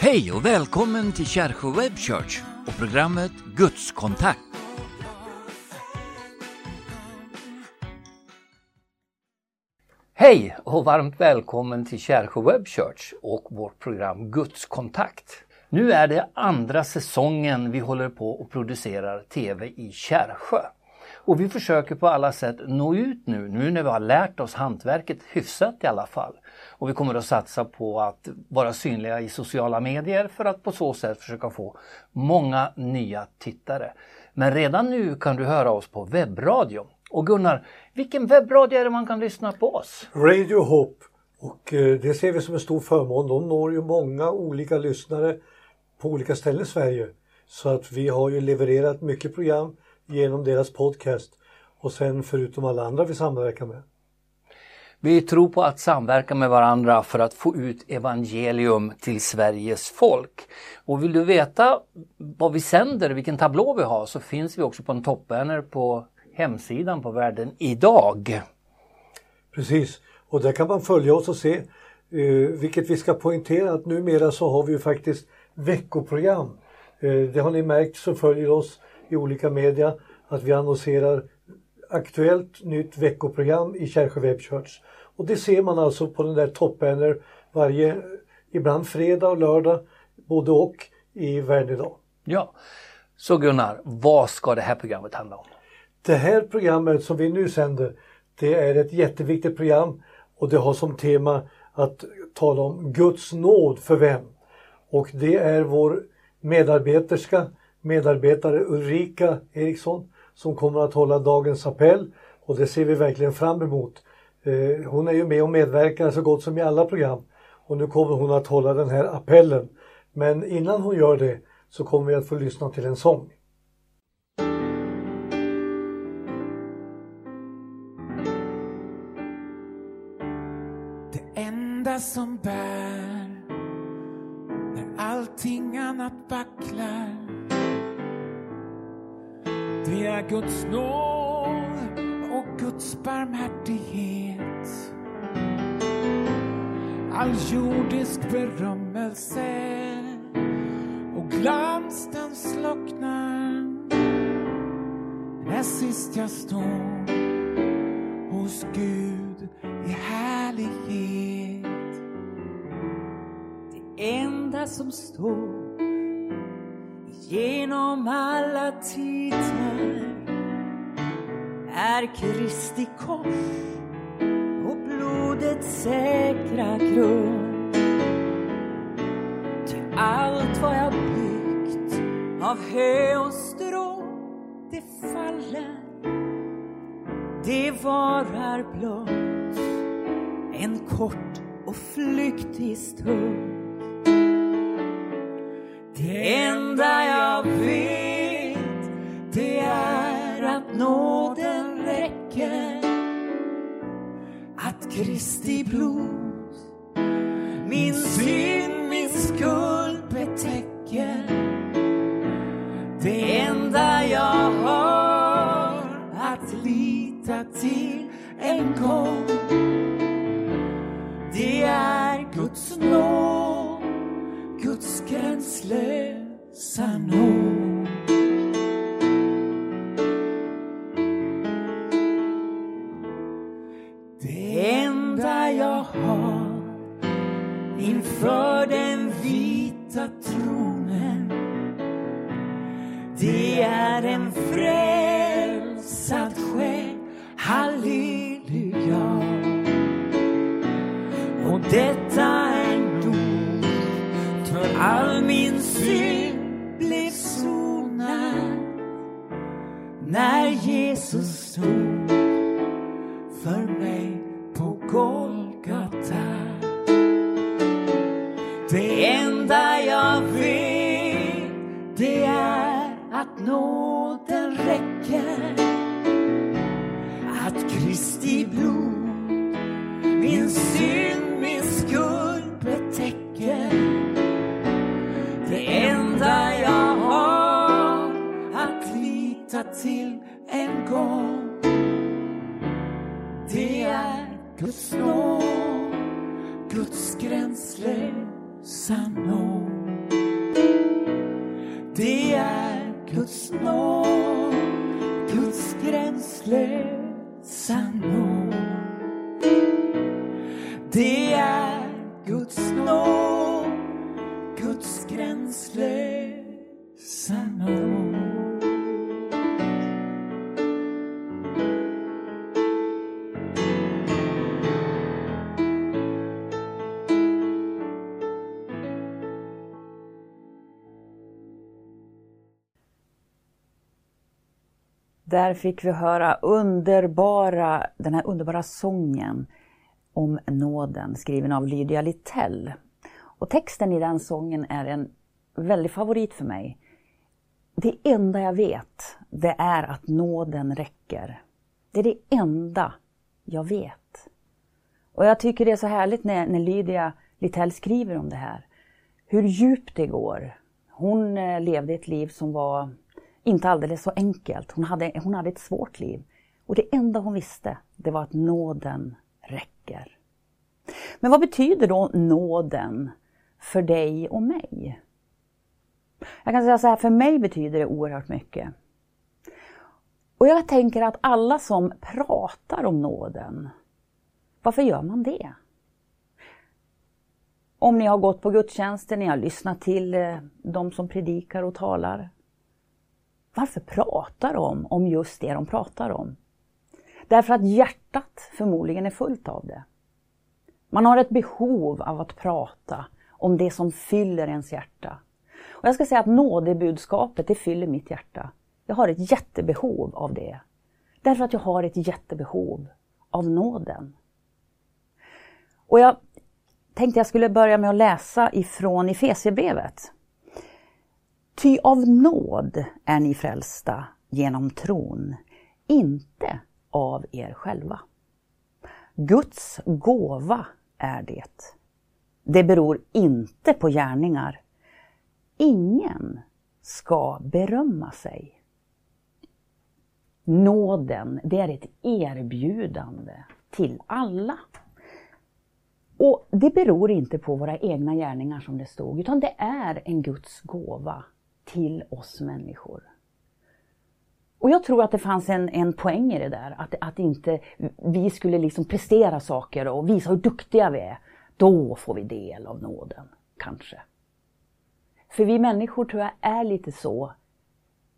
Hej och välkommen till Kärsjö Web Church och programmet Gudskontakt. Hej och varmt välkommen till Kärsjö Web Church och vårt program Gudskontakt. Nu är det andra säsongen vi håller på och producerar TV i Kärsjö. Och vi försöker på alla sätt nå ut nu, nu när vi har lärt oss hantverket hyfsat i alla fall. Och vi kommer att satsa på att vara synliga i sociala medier för att på så sätt försöka få många nya tittare. Men redan nu kan du höra oss på webbradio. Och Gunnar, vilken webbradio är det man kan lyssna på oss? Radio Hope. Och eh, det ser vi som en stor förmån. De når ju många olika lyssnare på olika ställen i Sverige. Så att vi har ju levererat mycket program genom deras podcast. Och sen förutom alla andra vi samverkar med. Vi tror på att samverka med varandra för att få ut evangelium till Sveriges folk. Och vill du veta vad vi sänder, vilken tablå vi har, så finns vi också på en toppbanner på hemsidan på Världen idag. Precis, och där kan man följa oss och se, eh, vilket vi ska poängtera att numera så har vi ju faktiskt veckoprogram. Eh, det har ni märkt som följer oss i olika media att vi annonserar aktuellt nytt veckoprogram i Kärsjö Web Church. Och det ser man alltså på den där toppbanner varje, ibland fredag och lördag, både och i Världen idag. Ja, så Gunnar, vad ska det här programmet handla om? Det här programmet som vi nu sänder, det är ett jätteviktigt program och det har som tema att tala om Guds nåd för vem? Och det är vår medarbeterska, medarbetare Ulrika Eriksson som kommer att hålla dagens appell och det ser vi verkligen fram emot. Eh, hon är ju med och medverkar så gott som i alla program och nu kommer hon att hålla den här appellen. Men innan hon gör det så kommer vi att få lyssna till en sång. Det enda som bär när allting annat vacklar det är Guds nåd Guds barmhärtighet. All jordisk berömmelse och glans den slocknar när sist jag står hos Gud i härlighet. Det enda som står genom alla tider är Kristi kors och blodets säkra grund. Ty allt vad jag byggt av hö och strå, det faller. Det varar blott en kort och flyktig stund. Det enda jag vet, det är att nåd räcker. Att Kristi blod min synd, min skuld betäcker. Det enda jag har att lita till en gång För den vita tronen. Det är en fred Guds gränslösa nåd. Det är Guds nåd, Guds gränslösa nåd. Det är Där fick vi höra underbara, den här underbara sången om nåden skriven av Lydia Littell. Och texten i den sången är en väldig favorit för mig. Det enda jag vet, det är att nåden räcker. Det är det enda jag vet. Och jag tycker det är så härligt när, när Lydia Littell skriver om det här. Hur djupt det går. Hon eh, levde ett liv som var inte alldeles så enkelt. Hon hade, hon hade ett svårt liv. Och det enda hon visste, det var att nåden räcker. Men vad betyder då nåden för dig och mig? Jag kan säga så här, för mig betyder det oerhört mycket. Och jag tänker att alla som pratar om nåden, varför gör man det? Om ni har gått på gudstjänster, ni har lyssnat till eh, de som predikar och talar, varför pratar de om just det de pratar om? Därför att hjärtat förmodligen är fullt av det. Man har ett behov av att prata om det som fyller ens hjärta. Och jag ska säga att nådebudskapet, det fyller mitt hjärta. Jag har ett jättebehov av det. Därför att jag har ett jättebehov av nåden. Och jag tänkte jag skulle börja med att läsa ifrån Efesierbrevet. Ty av nåd är ni frälsta genom tron, inte av er själva. Guds gåva är det. Det beror inte på gärningar. Ingen ska berömma sig. Nåden, det är ett erbjudande till alla. Och det beror inte på våra egna gärningar som det stod, utan det är en Guds gåva till oss människor. Och jag tror att det fanns en, en poäng i det där, att, att inte vi skulle liksom prestera saker och visa hur duktiga vi är. Då får vi del av nåden, kanske. För vi människor tror jag är lite så.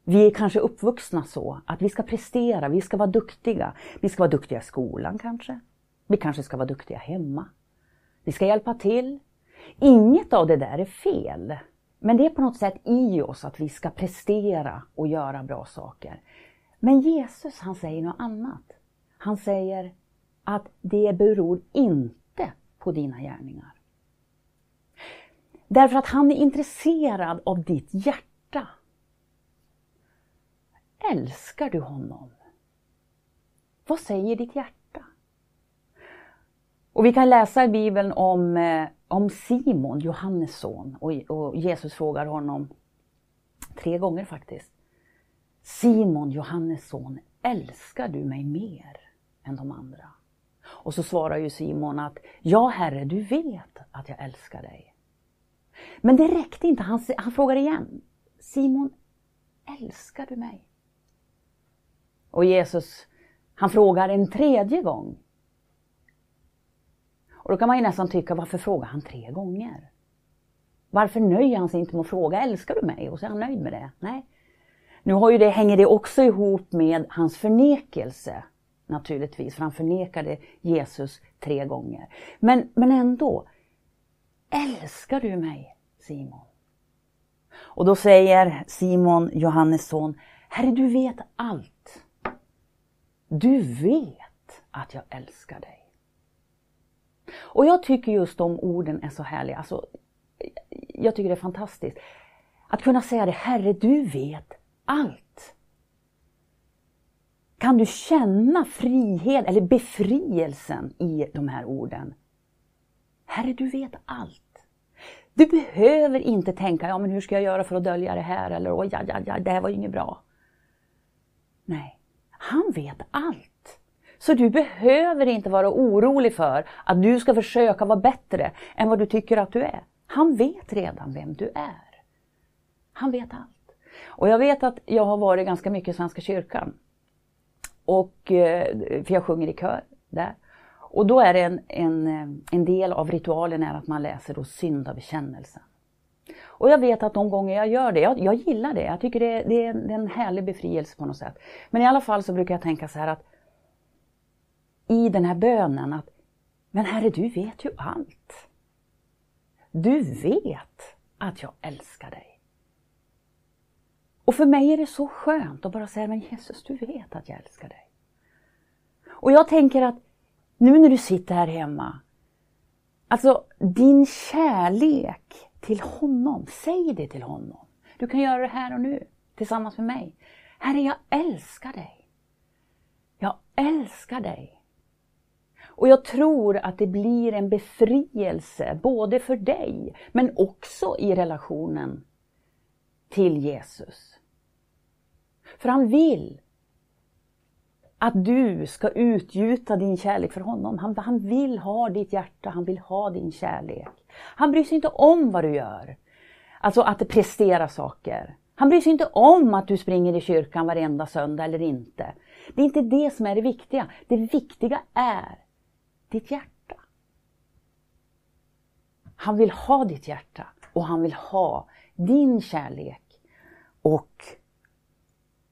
Vi är kanske uppvuxna så att vi ska prestera, vi ska vara duktiga. Vi ska vara duktiga i skolan kanske. Vi kanske ska vara duktiga hemma. Vi ska hjälpa till. Inget av det där är fel. Men det är på något sätt i oss att vi ska prestera och göra bra saker. Men Jesus han säger något annat. Han säger att det beror inte på dina gärningar. Därför att han är intresserad av ditt hjärta. Älskar du honom? Vad säger ditt hjärta? Och vi kan läsa i Bibeln om eh, om Simon, Johannes son, och, och Jesus frågar honom tre gånger faktiskt. Simon, Johannes son, älskar du mig mer än de andra? Och så svarar ju Simon att Ja Herre, du vet att jag älskar dig. Men det räckte inte, han, han frågar igen. Simon, älskar du mig? Och Jesus, han frågar en tredje gång. Och då kan man ju nästan tycka, varför frågar han tre gånger? Varför nöjer han sig inte med att fråga, älskar du mig? Och så är han nöjd med det. Nej. Nu har ju det, hänger det också ihop med hans förnekelse, naturligtvis, för han förnekade Jesus tre gånger. Men, men ändå, älskar du mig, Simon? Och då säger Simon, Johannes son, Herre du vet allt. Du vet att jag älskar dig. Och jag tycker just de orden är så härliga. Alltså, jag tycker det är fantastiskt. Att kunna säga det, Herre du vet allt. Kan du känna frihet eller befrielsen i de här orden? Herre du vet allt. Du behöver inte tänka, ja men hur ska jag göra för att dölja det här? Eller oj, ja, ja, ja, det här var ju inget bra. Nej, han vet allt. Så du behöver inte vara orolig för att du ska försöka vara bättre än vad du tycker att du är. Han vet redan vem du är. Han vet allt. Och jag vet att jag har varit ganska mycket i Svenska kyrkan. Och, eh, för jag sjunger i kör där. Och då är det en, en, eh, en del av ritualen är att man läser då syndabekännelsen. Och jag vet att de gånger jag gör det, jag, jag gillar det, jag tycker det, det, är en, det är en härlig befrielse på något sätt. Men i alla fall så brukar jag tänka så här att i den här bönen att Men Herre, du vet ju allt. Du vet att jag älskar dig. Och för mig är det så skönt att bara säga, men Jesus, du vet att jag älskar dig. Och jag tänker att nu när du sitter här hemma, alltså din kärlek till honom, säg det till honom. Du kan göra det här och nu tillsammans med mig. Herre, jag älskar dig. Jag älskar dig. Och jag tror att det blir en befrielse både för dig men också i relationen till Jesus. För han vill att du ska utgjuta din kärlek för honom. Han, han vill ha ditt hjärta, han vill ha din kärlek. Han bryr sig inte om vad du gör. Alltså att prestera saker. Han bryr sig inte om att du springer i kyrkan varenda söndag eller inte. Det är inte det som är det viktiga. Det viktiga är ditt hjärta. Han vill ha ditt hjärta och han vill ha din kärlek och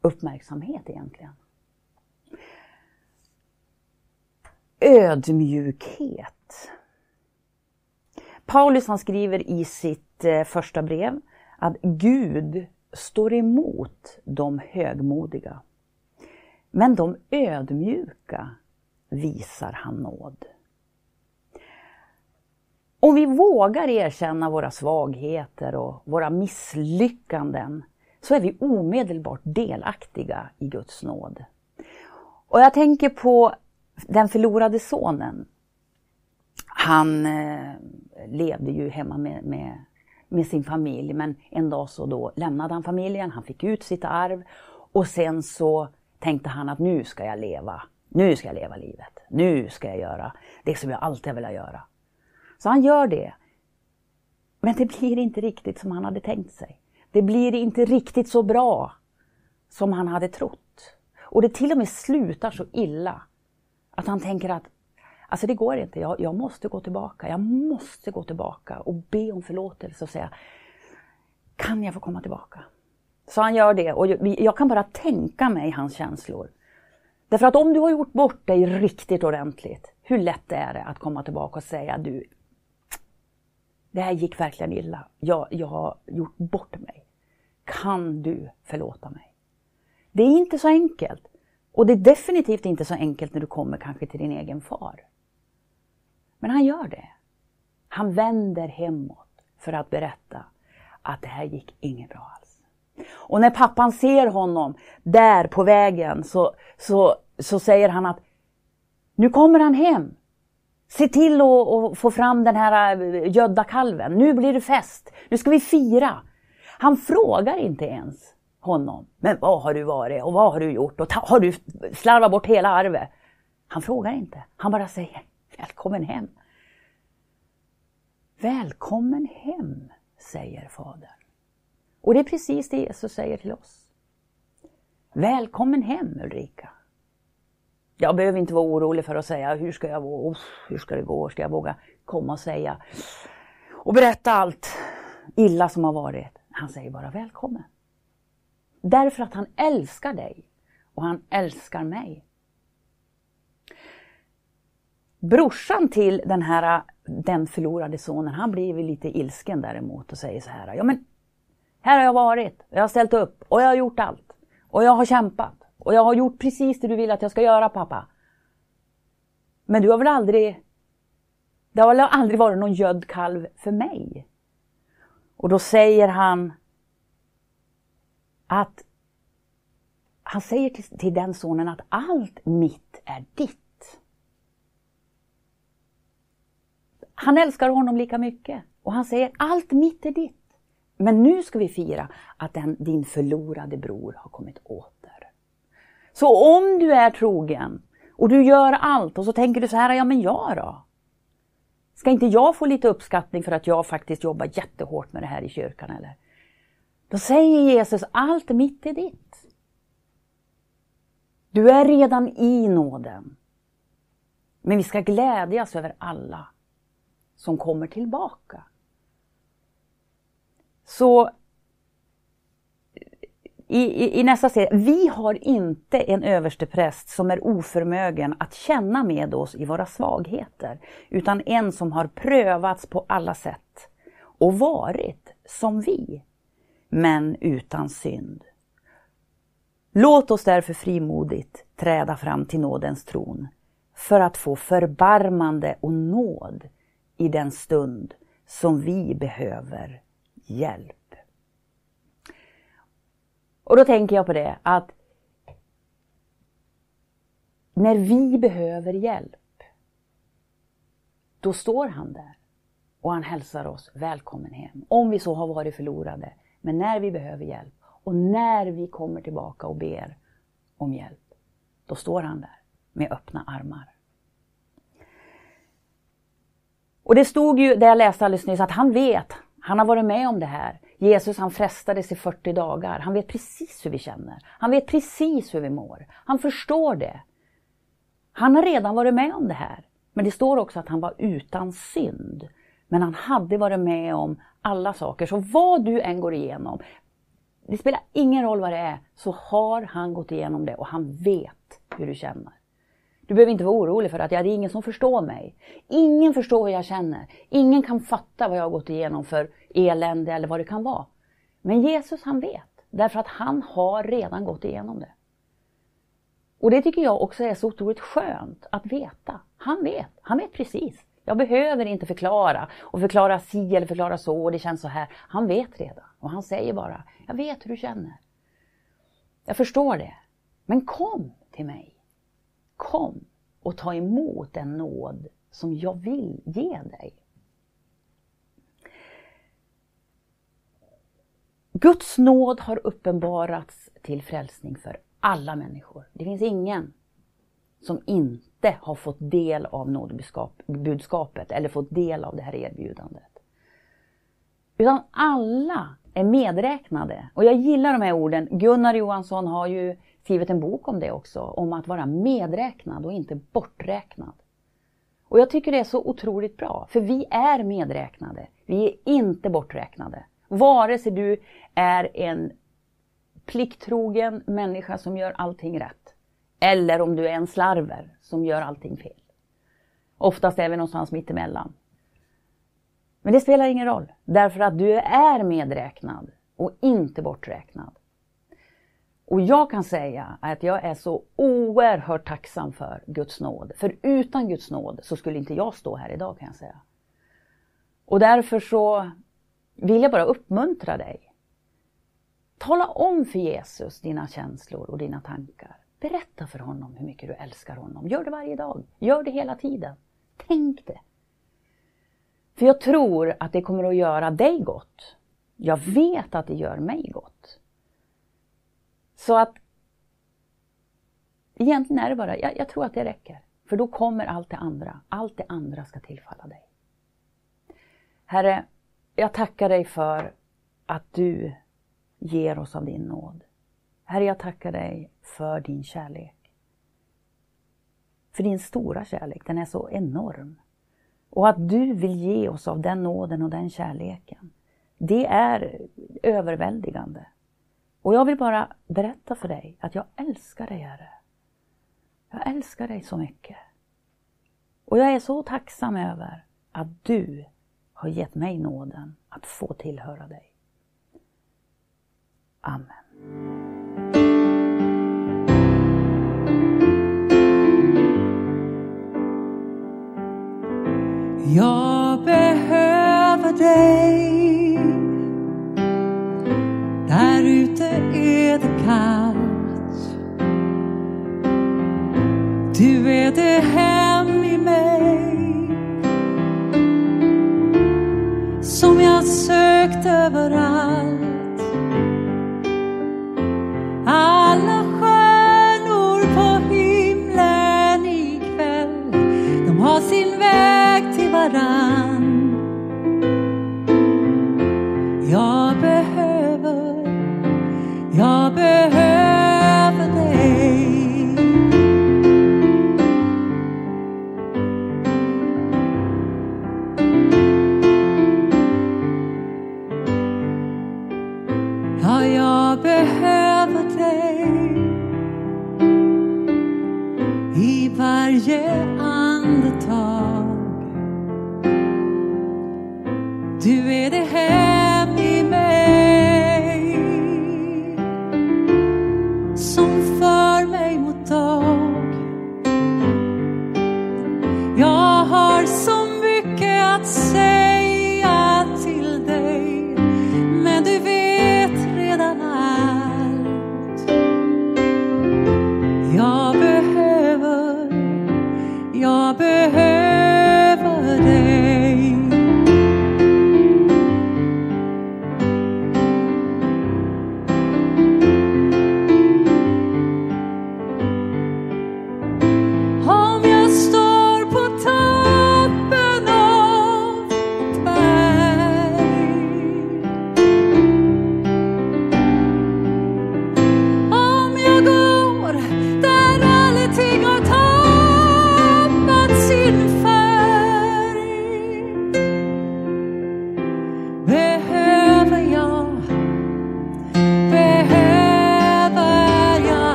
uppmärksamhet egentligen. Ödmjukhet. Paulus han skriver i sitt eh, första brev att Gud står emot de högmodiga. Men de ödmjuka visar han nåd. Om vi vågar erkänna våra svagheter och våra misslyckanden så är vi omedelbart delaktiga i Guds nåd. Och jag tänker på den förlorade sonen. Han eh, levde ju hemma med, med, med, sin familj men en dag så då lämnade han familjen, han fick ut sitt arv och sen så tänkte han att nu ska jag leva. Nu ska jag leva livet. Nu ska jag göra det som jag alltid har velat göra. Så han gör det. Men det blir inte riktigt som han hade tänkt sig. Det blir inte riktigt så bra som han hade trott. Och det till och med slutar så illa att han tänker att alltså det går inte, jag, jag måste gå tillbaka. Jag måste gå tillbaka och be om förlåtelse och säga kan jag få komma tillbaka? Så han gör det och jag kan bara tänka mig hans känslor. Därför att om du har gjort bort dig riktigt ordentligt, hur lätt är det att komma tillbaka och säga du, det här gick verkligen illa. Jag, jag har gjort bort mig. Kan du förlåta mig? Det är inte så enkelt. Och det är definitivt inte så enkelt när du kommer kanske till din egen far. Men han gör det. Han vänder hemåt för att berätta att det här gick inget bra alls. Och när pappan ser honom där på vägen så, så, så säger han att nu kommer han hem. Se till att få fram den här eh, gödda kalven. Nu blir det fest. Nu ska vi fira. Han frågar inte ens honom. Men vad har du varit och vad har du gjort och har du slarvat bort hela arvet? Han frågar inte. Han bara säger Välkommen hem. Välkommen hem, säger Fadern. Och det är precis det Jesus säger till oss. Välkommen hem Ulrika. Jag behöver inte vara orolig för att säga hur ska jag oh, hur ska det gå, ska jag våga komma och säga och berätta allt illa som har varit. Han säger bara välkommen. Därför att han älskar dig och han älskar mig. Brorsan till den här den förlorade sonen, han blir lite ilsken däremot och säger så här. Ja men, här har jag varit, jag har ställt upp och jag har gjort allt. Och jag har kämpat. Och jag har gjort precis det du vill att jag ska göra pappa. Men du har väl aldrig... Det har väl aldrig varit någon gödd kalv för mig? Och då säger han att han säger till, till den sonen att allt mitt är ditt. Han älskar honom lika mycket och han säger allt mitt är ditt. Men nu ska vi fira att den, din förlorade bror har kommit åter. Så om du är trogen Och du gör allt och så tänker du så här, ja men jag då? Ska inte jag få lite uppskattning för att jag faktiskt jobbar jättehårt med det här i kyrkan eller? Då säger Jesus, allt mitt är ditt. Du är redan i nåden. Men vi ska glädjas över alla som kommer tillbaka. Så i, i, i, nästa serie, vi har inte en överstepräst som är oförmögen att känna med oss i våra svagheter, utan en som har prövats på alla sätt och varit som vi, men utan synd. Låt oss därför frimodigt träda fram till nådens tron för att få förbarmande och nåd i den stund som vi behöver hjälp. Och då tänker jag på det att när vi behöver hjälp, då står han där och han hälsar oss välkommen hem. Om vi så har varit förlorade, men när vi behöver hjälp och när vi kommer tillbaka och ber om hjälp, då står han där med öppna armar. Och det stod ju, det jag läste alldeles nyss, att han vet, han har varit med om det här. Jesus han frestades i 40 dagar. Han vet precis hur vi känner. Han vet precis hur vi mår. Han förstår det. Han har redan varit med om det här. Men det står också att han var utan synd. Men han hade varit med om alla saker. Så vad du än går igenom, det spelar ingen roll vad det är, så har han gått igenom det och han vet hur du känner. Du behöver inte vara orolig för att det är ingen som förstår mig. Ingen förstår hur jag känner. Ingen kan fatta vad jag har gått igenom för elände eller vad det kan vara. Men Jesus han vet, därför att han har redan gått igenom det. Och det tycker jag också är så otroligt skönt att veta. Han vet, han vet precis. Jag behöver inte förklara och förklara si eller förklara så och det känns så här. Han vet redan och han säger bara, jag vet hur du känner. Jag förstår det. Men kom till mig. Kom och ta emot den nåd som jag vill ge dig. Guds nåd har uppenbarats till frälsning för alla människor. Det finns ingen som inte har fått del av nådebudskapet eller fått del av det här erbjudandet. Utan alla är medräknade. Och jag gillar de här orden. Gunnar Johansson har ju skrivit en bok om det också, om att vara medräknad och inte borträknad. Och jag tycker det är så otroligt bra, för vi är medräknade. Vi är inte borträknade. Vare sig du är en plikttrogen människa som gör allting rätt, eller om du är en slarver som gör allting fel. Oftast är vi någonstans mittemellan. Men det spelar ingen roll, därför att du är medräknad och inte borträknad. Och jag kan säga att jag är så oerhört tacksam för Guds nåd. För utan Guds nåd så skulle inte jag stå här idag kan jag säga. Och därför så vill jag bara uppmuntra dig. Tala om för Jesus dina känslor och dina tankar. Berätta för honom hur mycket du älskar honom. Gör det varje dag. Gör det hela tiden. Tänk det. För jag tror att det kommer att göra dig gott. Jag vet att det gör mig gott. Så att egentligen är det bara, jag, jag tror att det räcker. För då kommer allt det andra. Allt det andra ska tillfalla dig. Herre, jag tackar dig för att du ger oss av din nåd. Herre, jag tackar dig för din kärlek. För din stora kärlek, den är så enorm. Och att du vill ge oss av den nåden och den kärleken. Det är överväldigande. Och jag vill bara berätta för dig att jag älskar dig Herre. Jag älskar dig så mycket. Och jag är så tacksam över att du har gett mig nåden att få tillhöra dig. Amen. Jag behöver dig där ute är det kallt. Du är det här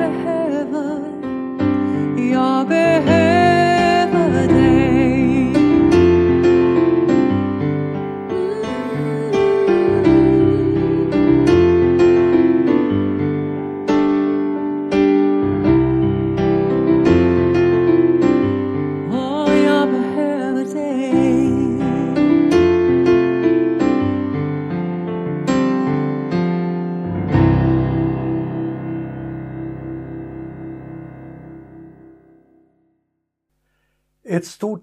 Jag behöver, jag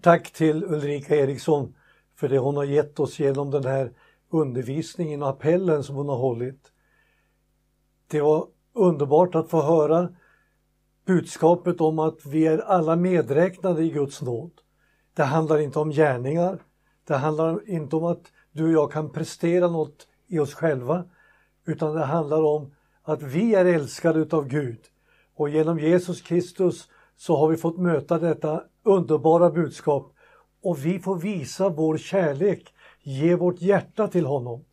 tack till Ulrika Eriksson för det hon har gett oss genom den här undervisningen och appellen som hon har hållit. Det var underbart att få höra budskapet om att vi är alla medräknade i Guds nåd. Det handlar inte om gärningar. Det handlar inte om att du och jag kan prestera något i oss själva. Utan det handlar om att vi är älskade utav Gud. Och genom Jesus Kristus så har vi fått möta detta underbara budskap. Och vi får visa vår kärlek, ge vårt hjärta till honom.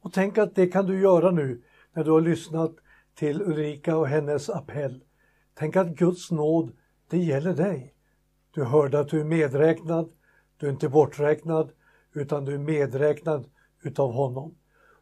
Och tänk att det kan du göra nu när du har lyssnat till Ulrika och hennes appell. Tänk att Guds nåd, det gäller dig. Du hörde att du är medräknad, du är inte borträknad, utan du är medräknad utav honom.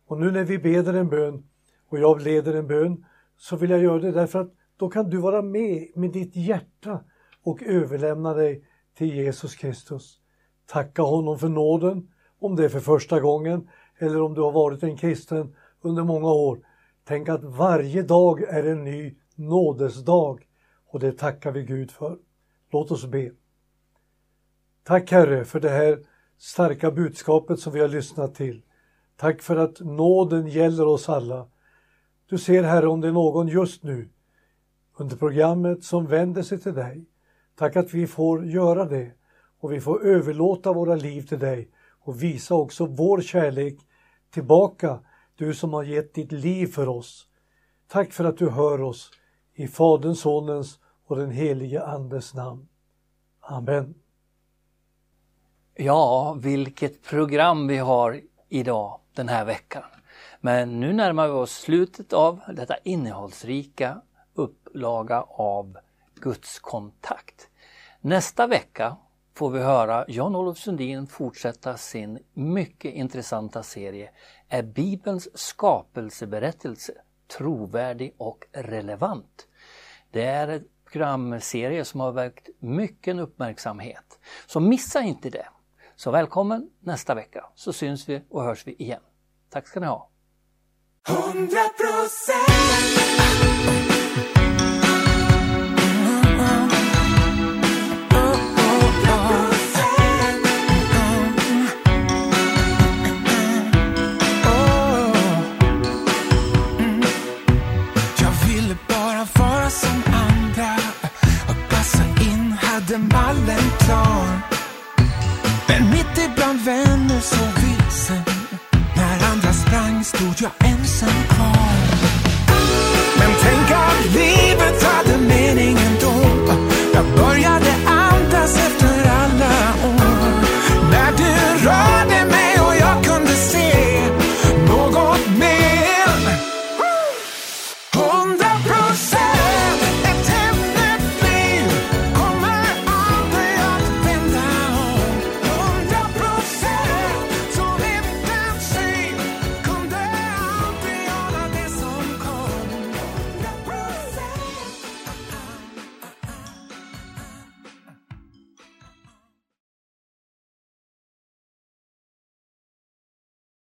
Och nu när vi beder en bön och jag leder en bön så vill jag göra det därför att då kan du vara med med ditt hjärta och överlämna dig till Jesus Kristus. Tacka honom för nåden, om det är för första gången eller om du har varit en kristen under många år. Tänk att varje dag är en ny nådesdag och det tackar vi Gud för. Låt oss be. Tack Herre för det här starka budskapet som vi har lyssnat till. Tack för att nåden gäller oss alla. Du ser Herre om det är någon just nu under programmet som vänder sig till dig. Tack att vi får göra det och vi får överlåta våra liv till dig och visa också vår kärlek tillbaka, du som har gett ditt liv för oss. Tack för att du hör oss i Faderns, Sonens och den helige Andes namn. Amen. Ja, vilket program vi har idag den här veckan. Men nu närmar vi oss slutet av detta innehållsrika upplaga av Guds kontakt. Nästa vecka får vi höra Jan-Olof Sundin fortsätta sin mycket intressanta serie Är Bibelns skapelseberättelse trovärdig och relevant? Det är en programserie som har väckt mycket uppmärksamhet. Så missa inte det! Så välkommen nästa vecka så syns vi och hörs vi igen. Tack ska ni ha! 100% song.